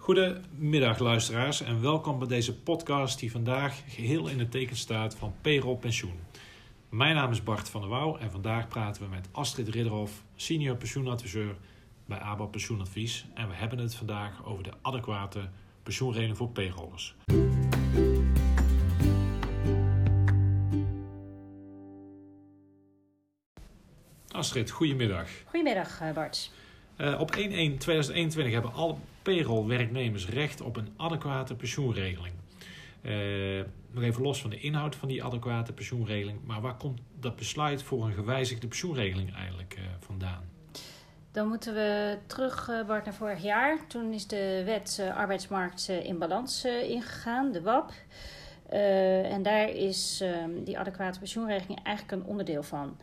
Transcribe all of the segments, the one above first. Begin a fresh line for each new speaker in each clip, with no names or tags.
Goedemiddag luisteraars en welkom bij deze podcast die vandaag geheel in het teken staat van payroll pensioen. Mijn naam is Bart van der Wouw en vandaag praten we met Astrid Ridderhof, senior pensioenadviseur bij ABA Pensioenadvies. En we hebben het vandaag over de adequate pensioenregeling voor payrollers. Astrid, goedemiddag.
Goedemiddag eh, Bart.
Uh, op 1-1-2021 hebben alle payroll-werknemers recht op een adequate pensioenregeling. Uh, nog even los van de inhoud van die adequate pensioenregeling, maar waar komt dat besluit voor een gewijzigde pensioenregeling eigenlijk uh, vandaan?
Dan moeten we terug, Bart, naar vorig jaar. Toen is de wet arbeidsmarkt in balans ingegaan, de WAP. en daar is ehm, die adequate pensioenregeling eigenlijk een onderdeel van.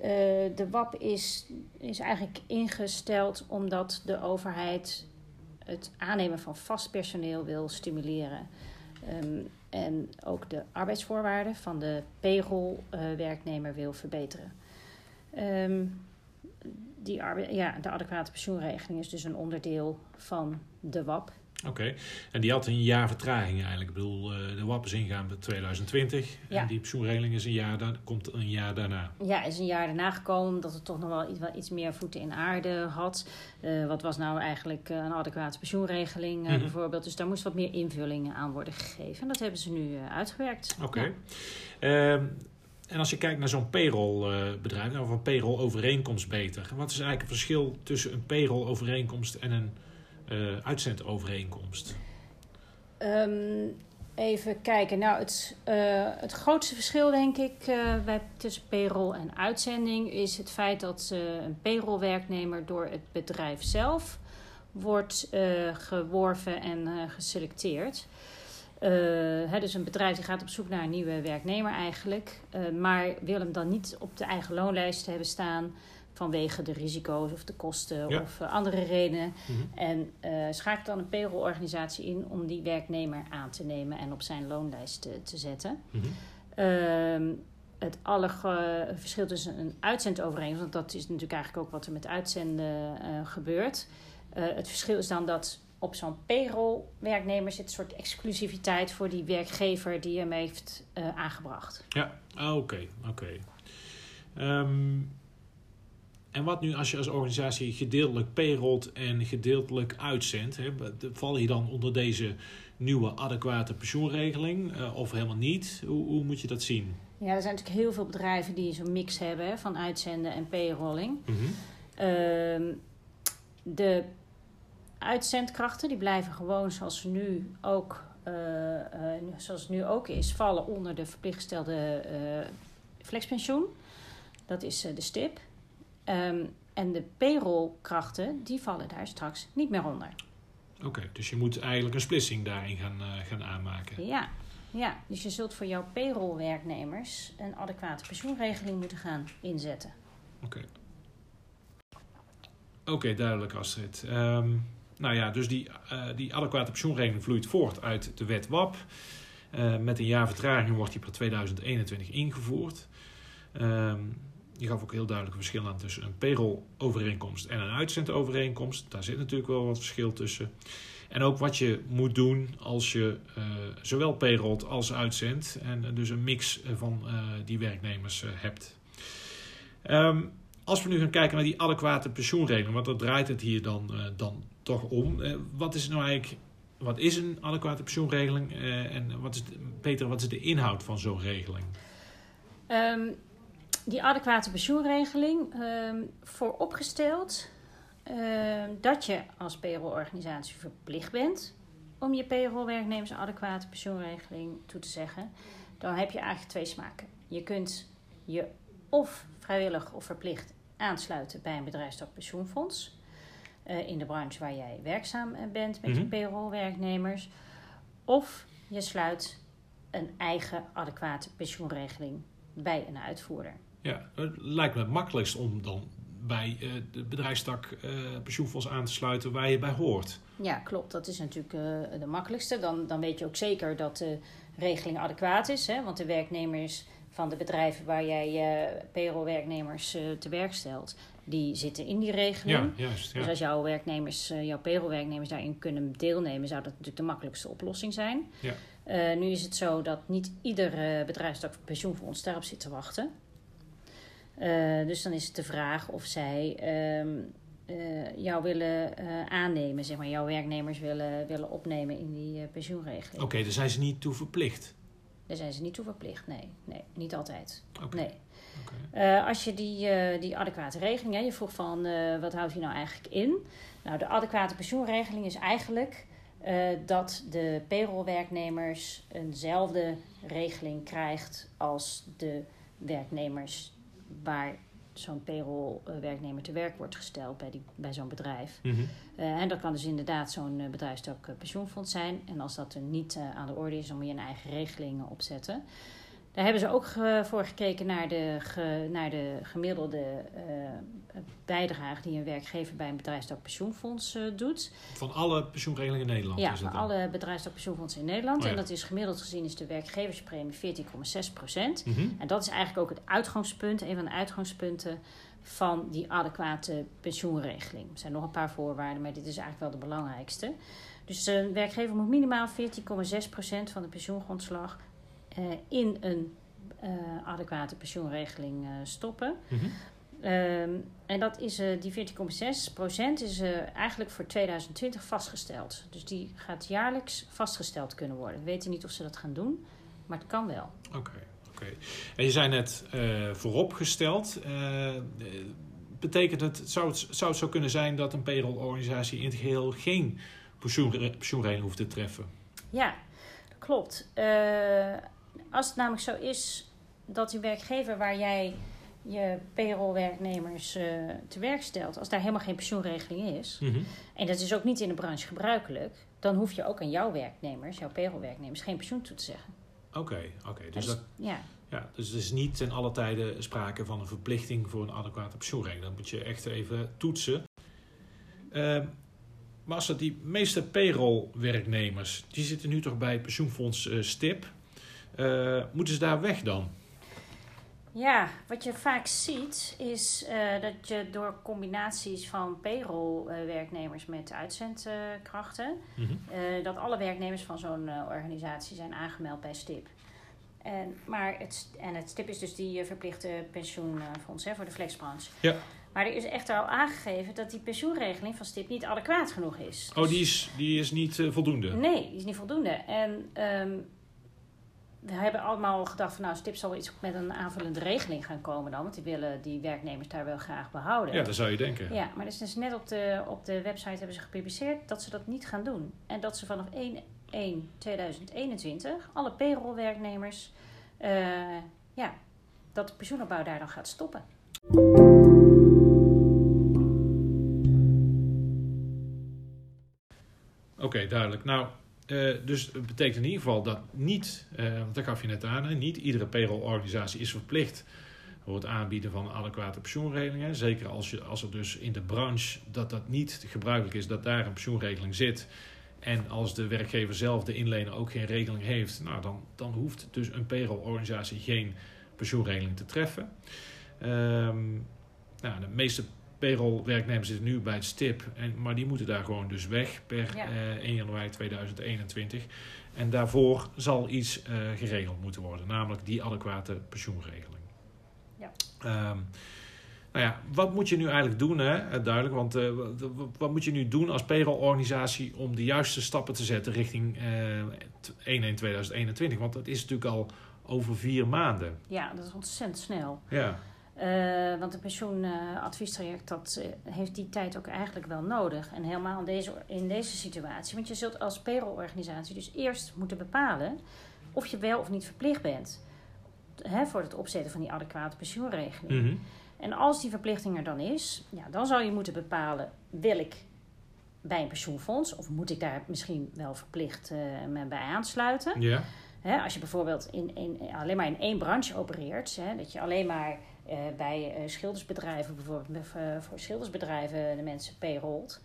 Uh, de WAP is, is eigenlijk ingesteld omdat de overheid het aannemen van vast personeel wil stimuleren. Um, en ook de arbeidsvoorwaarden van de payroll-werknemer wil verbeteren. Um, die ja, de adequate pensioenregeling is dus een onderdeel van de WAP.
Oké, en die had een jaar vertraging eigenlijk. Ik bedoel, eh, de WAP is ingegaan bij 2020 ja. en die pensioenregeling is een jaar, daar, komt een jaar daarna.
Ja, is een jaar daarna gekomen omdat het toch nog wel iets, wel iets meer voeten in aarde had. Uh, wat was nou eigenlijk eh, een adequate pensioenregeling uh, mm -hmm. bijvoorbeeld. Dus daar moest wat meer invulling aan worden gegeven. En dat hebben ze nu uitgewerkt.
Oké. Okay. Ja. Ehm, en als je kijkt naar zo'n payrollbedrijf, of een payroll-overeenkomst beter. Wat is eigenlijk het verschil tussen een payroll-overeenkomst en een uitzendovereenkomst?
Um, even kijken. Nou, het, uh, het grootste verschil, denk ik, uh, bij, tussen payroll en uitzending is het feit dat een payrollwerknemer door het bedrijf zelf wordt geworven en geselecteerd. Hè, dus een bedrijf die gaat op zoek naar een nieuwe werknemer eigenlijk, maar wil hem dan niet op de eigen loonlijst hebben staan vanwege de risico's of de kosten of uh, andere redenen. -hmm. En uh, schakelt dan een payrollorganisatie in om die werknemer aan te nemen en op zijn loonlijst te, te zetten. -hmm. uh, het verschil tussen een uitzendovereenkomst, want dat is natuurlijk eigenlijk ook wat er met uitzenden eh, gebeurt. het verschil is dan dat op zo'n payroll-werknemer zit een soort exclusiviteit voor die werkgever die hem heeft aangebracht.
Ja, ah, oké, oké. Okay. Um, en wat nu als je als organisatie gedeeltelijk payrollt en gedeeltelijk uitzendt? Hè, val je dan onder deze nieuwe adequate pensioenregeling uh, of helemaal niet? Hoe, hoe, moet je dat zien?
Ja, er zijn natuurlijk heel veel bedrijven die zo'n mix hebben hè, van uitzenden en payrolling. Mm -hmm. uh, de uitzendkrachten die blijven gewoon zoals, nu ook, uh, zoals het nu ook is, vallen onder de verplichtgestelde flexpensioen. Dat is de STIP. Um, en de payrollkrachten, die vallen daar straks niet meer onder.
Oké, okay, dus je moet eigenlijk een splitsing daarin gaan, uh, gaan aanmaken.
Ja, ja, dus je zult voor jouw payrollwerknemers een adequate pensioenregeling moeten gaan inzetten.
Oké. Okay. Oké, okay, duidelijk Astrid. Um, nou ja, dus die, uh, die adequate pensioenregeling vloeit voort uit de wet WAP. Uh, met een jaar vertraging wordt die per 2021 ingevoerd. Um, je gaf ook heel duidelijk een verschil aan tussen een payroll-overeenkomst en een uitzendovereenkomst. Daar zit natuurlijk wel wat verschil tussen. En ook wat je moet doen als je uh, zowel payrollt als uitzendt. En dus een mix van uh, die werknemers hebt. Um, als we nu gaan kijken naar die adequate pensioenregeling, want daar draait het hier dan, dan toch om. wat is nou eigenlijk wat is een adequate pensioenregeling? en wat is, Peter, wat is de inhoud van zo'n regeling?
Um die adequate pensioenregeling uh, vooropgesteld uh, dat je als payrollorganisatie verplicht bent om je payrollwerknemers een adequate pensioenregeling toe te zeggen. Dan heb je eigenlijk twee smaken. Je kunt je of vrijwillig of verplicht aansluiten bij een bedrijfstak pensioenfonds. Uh, in de branche waar jij werkzaam bent met mm -hmm. je payrollwerknemers. Of je sluit een eigen adequate pensioenregeling bij een uitvoerder.
Ja, het lijkt me het makkelijkst om dan bij uh, de bedrijfstak uh, pensioenfonds aan te sluiten waar je bij hoort.
Ja, klopt. Dat is natuurlijk uh, de makkelijkste. Dan, dan weet je ook zeker dat de regeling adequaat is. Hè? Want de werknemers van de bedrijven waar jij je payrollwerknemers te werk stelt, die zitten in die regeling.
Ja, juist. Ja.
Dus als jouw werknemers, uh, jouw payrollwerknemers daarin kunnen deelnemen, zou dat natuurlijk de makkelijkste oplossing zijn.
Ja.
Uh, nu is het zo dat niet ieder bedrijfstak pensioenfonds daarop zit te wachten. Uh, dus dan is het de vraag of zij um, jou willen aannemen, zeg maar, jouw werknemers willen, willen opnemen in die pensioenregeling.
Oké, okay, daar zijn ze niet toe verplicht.
Daar zijn ze niet toe verplicht, nee. Nee, niet altijd.
Okay.
Nee. Als je die, die adequate regeling, hè, je vroeg van wat houdt die nou eigenlijk in? Nou, de adequate pensioenregeling is eigenlijk dat de payrollwerknemers eenzelfde regeling krijgt als de werknemers waar zo'n payrollwerknemer te werk wordt gesteld bij, die, bij zo'n bedrijf.
Mm -hmm.
en dat kan dus inderdaad zo'n bedrijfstak pensioenfonds zijn. En als dat er niet aan de orde is, dan moet je een eigen regeling opzetten. Daar hebben ze ook voor gekeken naar de, naar de gemiddelde uh, bijdrage die een werkgever bij een bedrijfstak pensioenfonds uh, doet.
Van alle pensioenregelingen in Nederland?
Ja, van alle bedrijfstak pensioenfondsen in Nederland.
Oh, ja.
En dat is gemiddeld gezien is de werkgeverspremie 14,6 procent.
Mm -hmm.
En dat is eigenlijk ook het uitgangspunt, een van de uitgangspunten van die adequate pensioenregeling. Er zijn nog een paar voorwaarden, maar dit is eigenlijk wel de belangrijkste. Dus een werkgever moet minimaal 14,6 procent van de pensioengrondslag in een uh, adequate pensioenregeling uh, stoppen.
Mm -hmm.
um, en dat is, uh, die 14,6 procent is eigenlijk voor 2020 vastgesteld. Dus die gaat jaarlijks vastgesteld kunnen worden. We weten niet of ze dat gaan doen, maar het kan wel.
Oké. Okay, okay. En je zei net vooropgesteld. betekent het zou, het, zou het zo kunnen zijn dat een payrollorganisatie in het geheel geen pensioen, pensioenregeling hoeft te treffen?
Ja, klopt. Als het namelijk zo is dat die werkgever waar jij je payrollwerknemers uh, te werk stelt, als daar helemaal geen pensioenregeling is,
mm -hmm.
en dat is ook niet in de branche gebruikelijk, dan hoef je ook aan jouw werknemers, jouw payrollwerknemers, geen pensioen toe te zeggen.
Oké, okay, oké. Okay. Dus,
dus,
dat,
ja.
ja, dus er is niet ten alle tijde sprake van een verplichting voor een adequate pensioenregeling. Dat moet je echt even toetsen. Uh, maar als dat die meeste payrollwerknemers, die zitten nu toch bij pensioenfonds uh, STIP, uh, moeten ze daar weg dan?
Ja, wat je vaak ziet is uh, dat je door combinaties van payroll-werknemers met uitzendkrachten,
mm -hmm.
uh, dat alle werknemers van zo'n organisatie zijn aangemeld bij STIP. En, maar het, en het STIP is dus die verplichte pensioenfonds hè, voor de flexbranche.
Ja.
Maar er is echter al aangegeven dat die pensioenregeling van STIP niet adequaat genoeg is.
Oh, die is, die is niet voldoende?
Nee, die is niet voldoende. En um, we hebben allemaal gedacht van nou, Stip zal iets met een aanvullende regeling gaan komen dan. Want die willen die werknemers daar wel graag behouden.
Ja, dat zou je denken.
Ja, maar dus, dus net op de, op de website hebben ze gepubliceerd dat ze dat niet gaan doen. En dat ze vanaf 1-1-2021 alle payrollwerknemers, uh, ja, dat de pensioenopbouw daar dan gaat stoppen.
Oké, okay, duidelijk. Nou, uh, dus het betekent in ieder geval dat niet, uh, want dat gaf je net aan, hè, niet iedere payrollorganisatie is verplicht voor het aanbieden van adequate pensioenregelingen. Zeker als, je, als er dus in de branche dat dat niet gebruikelijk is, dat daar een pensioenregeling zit. En als de werkgever zelf, de inlener, ook geen regeling heeft, nou, dan, dan hoeft dus een payrollorganisatie geen pensioenregeling te treffen. Um, nou, de meeste payrollwerknemers zitten nu bij het STIP, en, maar die moeten daar gewoon dus weg per
Ja.
eh, 1 januari 2021. En daarvoor zal iets eh, geregeld moeten worden, namelijk die adequate pensioenregeling.
Ja.
Ehm, nou ja, wat moet je nu eigenlijk doen, hè? Eh, duidelijk, want eh, wat, moet je nu doen als payrollorganisatie om de juiste stappen te zetten richting eh 1-1-2021? Want dat is natuurlijk al over vier maanden.
Ja, dat is ontzettend snel.
Ja,
Uh, want een pensioenadviestraject dat uh, heeft die tijd ook eigenlijk wel nodig. En helemaal in deze, in deze situatie. Want je zult als payrollorganisatie dus eerst moeten bepalen of je wel of niet verplicht bent hè, voor het opzetten van die adequate pensioenregeling.
Mhm.
En als die verplichting er dan is, ja, dan zou je moeten bepalen: wil ik bij een pensioenfonds of moet ik daar misschien wel verplicht uh, me bij aansluiten?
ja,
Hè, als je bijvoorbeeld in, in, alleen maar in één branche opereert, hè, dat je alleen maar uh, bij uh, schildersbedrijven, bijvoorbeeld uh, voor schildersbedrijven, de mensen payrollt,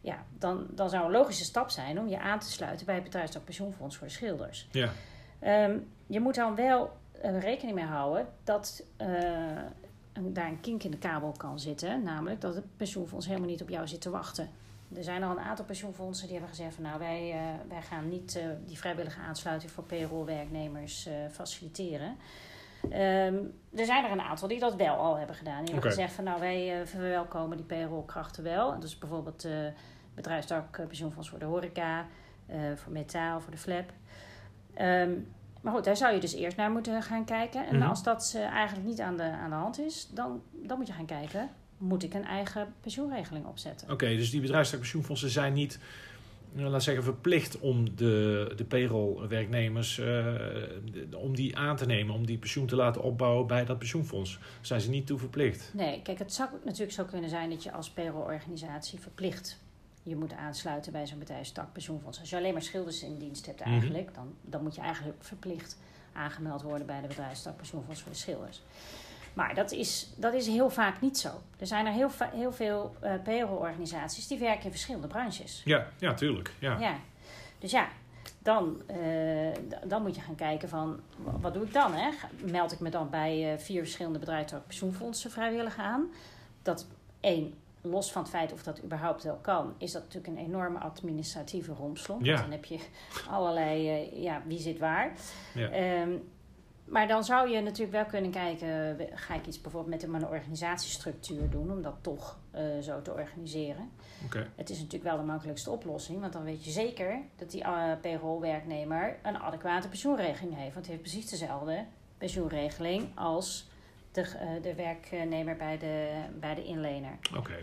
ja, dan, dan zou een logische stap zijn om je aan te sluiten bij het bedrijfstak pensioenfonds voor de schilders.
ja,
Um, je moet dan wel rekening mee houden dat daar een kink in de kabel kan zitten. Namelijk dat het pensioenfonds helemaal niet op jou zit te wachten. Er zijn al een aantal pensioenfondsen die hebben gezegd van nou wij, uh, wij gaan niet uh, die vrijwillige aansluiting voor payrollwerknemers uh, faciliteren. Um, er zijn er een aantal die dat wel al hebben gedaan. Die hebben gezegd van nou wij verwelkomen die payrollkrachten wel. Dus bijvoorbeeld uh, bedrijfstak pensioenfonds voor de horeca, voor metaal, voor de flap. Um, maar goed, daar zou je dus eerst naar moeten gaan kijken. En als dat eigenlijk niet aan de, aan de hand is, dan, dan moet je gaan kijken moet ik een eigen pensioenregeling opzetten.
Oké, dus die bedrijfstakpensioenfondsen zijn niet, laat zeggen, verplicht om de, de payroll-werknemers uh, om die aan te nemen, om die pensioen te laten opbouwen bij dat pensioenfonds. zijn ze niet toe verplicht?
Nee, kijk, het zou natuurlijk zo kunnen zijn dat je als payroll-organisatie verplicht je moet aansluiten bij zo'n bedrijfstakpensioenfonds. Als je alleen maar schilders in dienst hebt mhm. eigenlijk, dan, dan moet je eigenlijk verplicht aangemeld worden bij de bedrijfstakpensioenfonds voor de schilders. Maar dat is, dat is heel vaak niet zo. Er zijn er heel, heel veel uh, payroll-organisaties die werken in verschillende branches.
Ja, ja tuurlijk. Ja.
ja. Dus ja, dan, uh, dan moet je gaan kijken van, wat doe ik dan? Hè? Meld ik me dan bij uh, vier verschillende bedrijven pensioenfondsen vrijwillig aan? Dat één, los van het feit of dat überhaupt wel kan, is dat natuurlijk een enorme administratieve romslomp. Ja. dan heb je allerlei, ja, wie zit waar. Ja. Um, maar dan zou je natuurlijk wel kunnen kijken, ga ik iets bijvoorbeeld met een organisatiestructuur doen om dat toch uh, zo te organiseren. Okay. Het is natuurlijk wel de makkelijkste oplossing, want dan weet je zeker dat die uh, payroll-werknemer een adequate pensioenregeling heeft. Want hij heeft precies dezelfde pensioenregeling als de, uh, de werknemer bij de, bij de inlener.
Oké.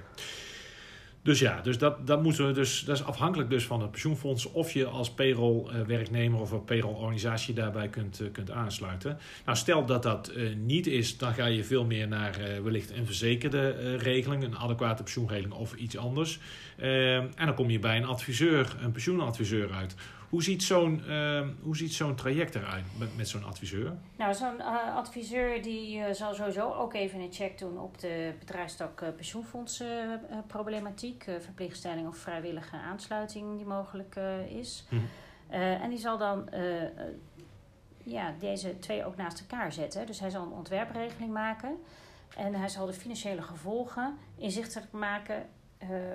Dus ja, dus dat, dat, moeten we dus, dat is afhankelijk dus van het pensioenfonds of je als payroll-werknemer of een payroll-organisatie daarbij kunt, eh, kunt aansluiten. Nou, stel dat dat uh, niet is, dan ga je veel meer naar wellicht een verzekerde regeling, een adequate pensioenregeling of iets anders. en dan kom je bij een adviseur, een pensioenadviseur uit. Hoe ziet zo'n uh, hoe ziet zo'n traject eruit met, met zo'n adviseur?
Nou, zo'n uh, adviseur die uh, zal sowieso ook even een check doen op de bedrijfstak uh, pensioenfondsproblematiek, verplichtstelling of vrijwillige aansluiting die mogelijk is. -hmm. en die zal dan ja, deze twee ook naast elkaar zetten. Dus hij zal een ontwerpregeling maken en hij zal de financiële gevolgen inzichtelijk maken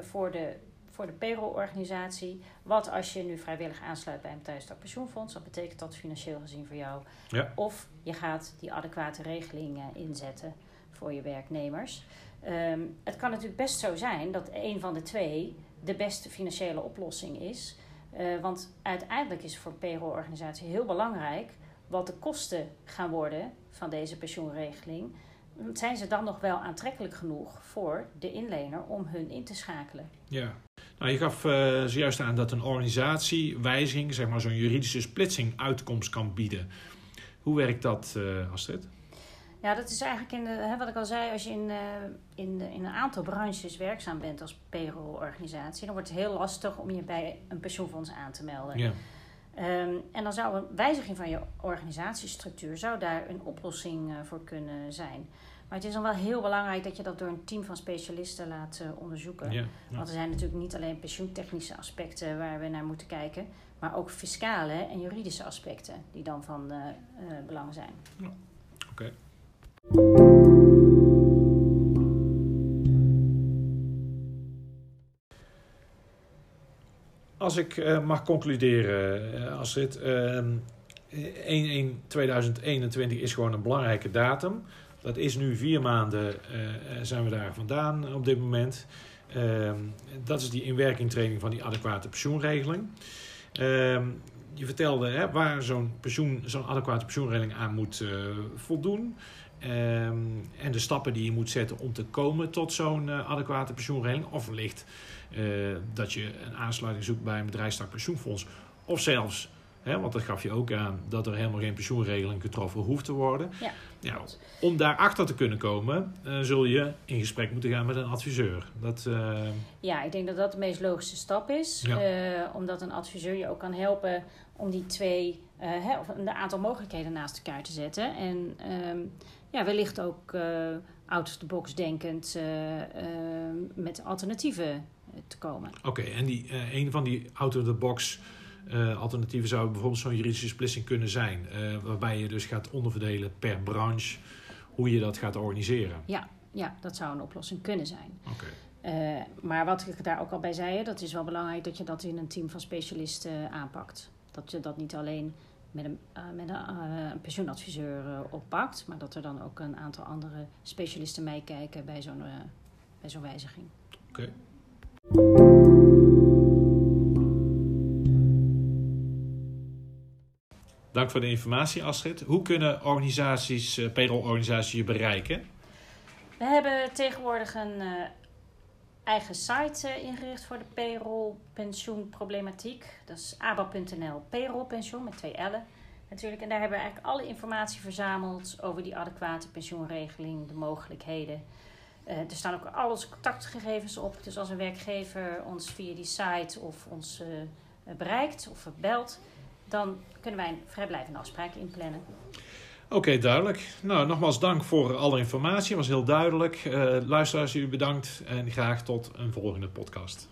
voor de voor de payroll-organisatie. Wat als je nu vrijwillig aansluit bij een thuistak pensioenfonds? Wat betekent dat financieel gezien voor jou? Ja. Of je gaat die adequate regelingen inzetten voor je werknemers. Ehm, het kan natuurlijk best zo zijn dat een van de twee de beste financiële oplossing is. Uh, want uiteindelijk is voor een payroll-organisatie heel belangrijk wat de kosten gaan worden van deze pensioenregeling. Zijn ze dan nog wel aantrekkelijk genoeg voor de inlener om hun in te schakelen?
Ja, nou, je gaf uh, zojuist aan dat een organisatie wijziging, zeg maar zo'n juridische splitsing, uitkomst kan bieden. Hoe werkt dat, uh, Astrid?
Ja, dat is eigenlijk in de, hè, wat ik al zei, als je in, uh, in, de, in een aantal branches werkzaam bent als payroll-organisatie, dan wordt het heel lastig om je bij een pensioenfonds aan te melden. Ja. Um, en dan zou een wijziging van je organisatiestructuur zou daar een oplossing voor kunnen zijn. Maar het is dan wel heel belangrijk dat je dat door een team van specialisten laat uh, onderzoeken. Ja, Want er zijn natuurlijk niet alleen pensioentechnische aspecten waar we naar moeten kijken, maar ook fiscale en juridische aspecten die dan van uh, uh, belang zijn. Ja.
Oké. Okay. Als ik mag concluderen, Astrid, 1-1-2021 is gewoon een belangrijke datum. Dat is nu vier maanden uh, zijn we daar vandaan op dit moment. Uh, dat is die inwerkingtraining van die adequate pensioenregeling. Uh, je vertelde hè, waar zo'n pensioen, zo'n adequate pensioenregeling aan moet uh, voldoen. Ehm, en de stappen die je moet zetten om te komen tot zo'n adequate pensioenregeling. Of wellicht dat je een aansluiting zoekt bij een bedrijfstak pensioenfonds. Of zelfs want dat gaf je ook aan dat er helemaal geen pensioenregeling getroffen hoeft te worden. Ja, ja, om daarachter te kunnen komen, uh, zul je in gesprek moeten gaan met een adviseur. Dat, uh...
Ja, ik denk dat dat de meest logische stap is. Ja. Uh, omdat een adviseur je ook kan helpen om die twee, hè, of een aantal mogelijkheden naast elkaar te zetten. En ehm, ja, wellicht ook out of the box denkend met alternatieven te komen.
Oké, en die, een van die out of the box uh, alternatieven zou bijvoorbeeld zo'n juridische splitsing kunnen zijn, uh, waarbij je dus gaat onderverdelen per branche hoe je dat gaat organiseren.
Ja, ja dat zou een oplossing kunnen zijn.
Oké.
Eh, maar wat ik daar ook al bij zei, dat is wel belangrijk dat je dat in een team van specialisten aanpakt. Dat je dat niet alleen met een, met een, een pensioenadviseur oppakt, maar dat er dan ook een aantal andere specialisten meekijken bij zo'n bij zo'n wijziging.
Oké. Dank voor de informatie, Astrid. Hoe kunnen organisaties, uh, payroll-organisaties je bereiken?
We hebben tegenwoordig een uh, eigen site uh, ingericht voor de payroll-pensioenproblematiek. Dat is aba.nl, payrollpensioen met twee L'en natuurlijk. En daar hebben we eigenlijk alle informatie verzameld over die adequate pensioenregeling, de mogelijkheden. Er staan ook al onze contactgegevens op. Dus als een werkgever ons via die site of ons bereikt of belt, dan kunnen wij een vrijblijvende afspraak inplannen.
Oké, duidelijk. Nou, nogmaals dank voor alle informatie. Het was heel duidelijk. Uh, luisteraars, u bedankt en graag tot een volgende podcast.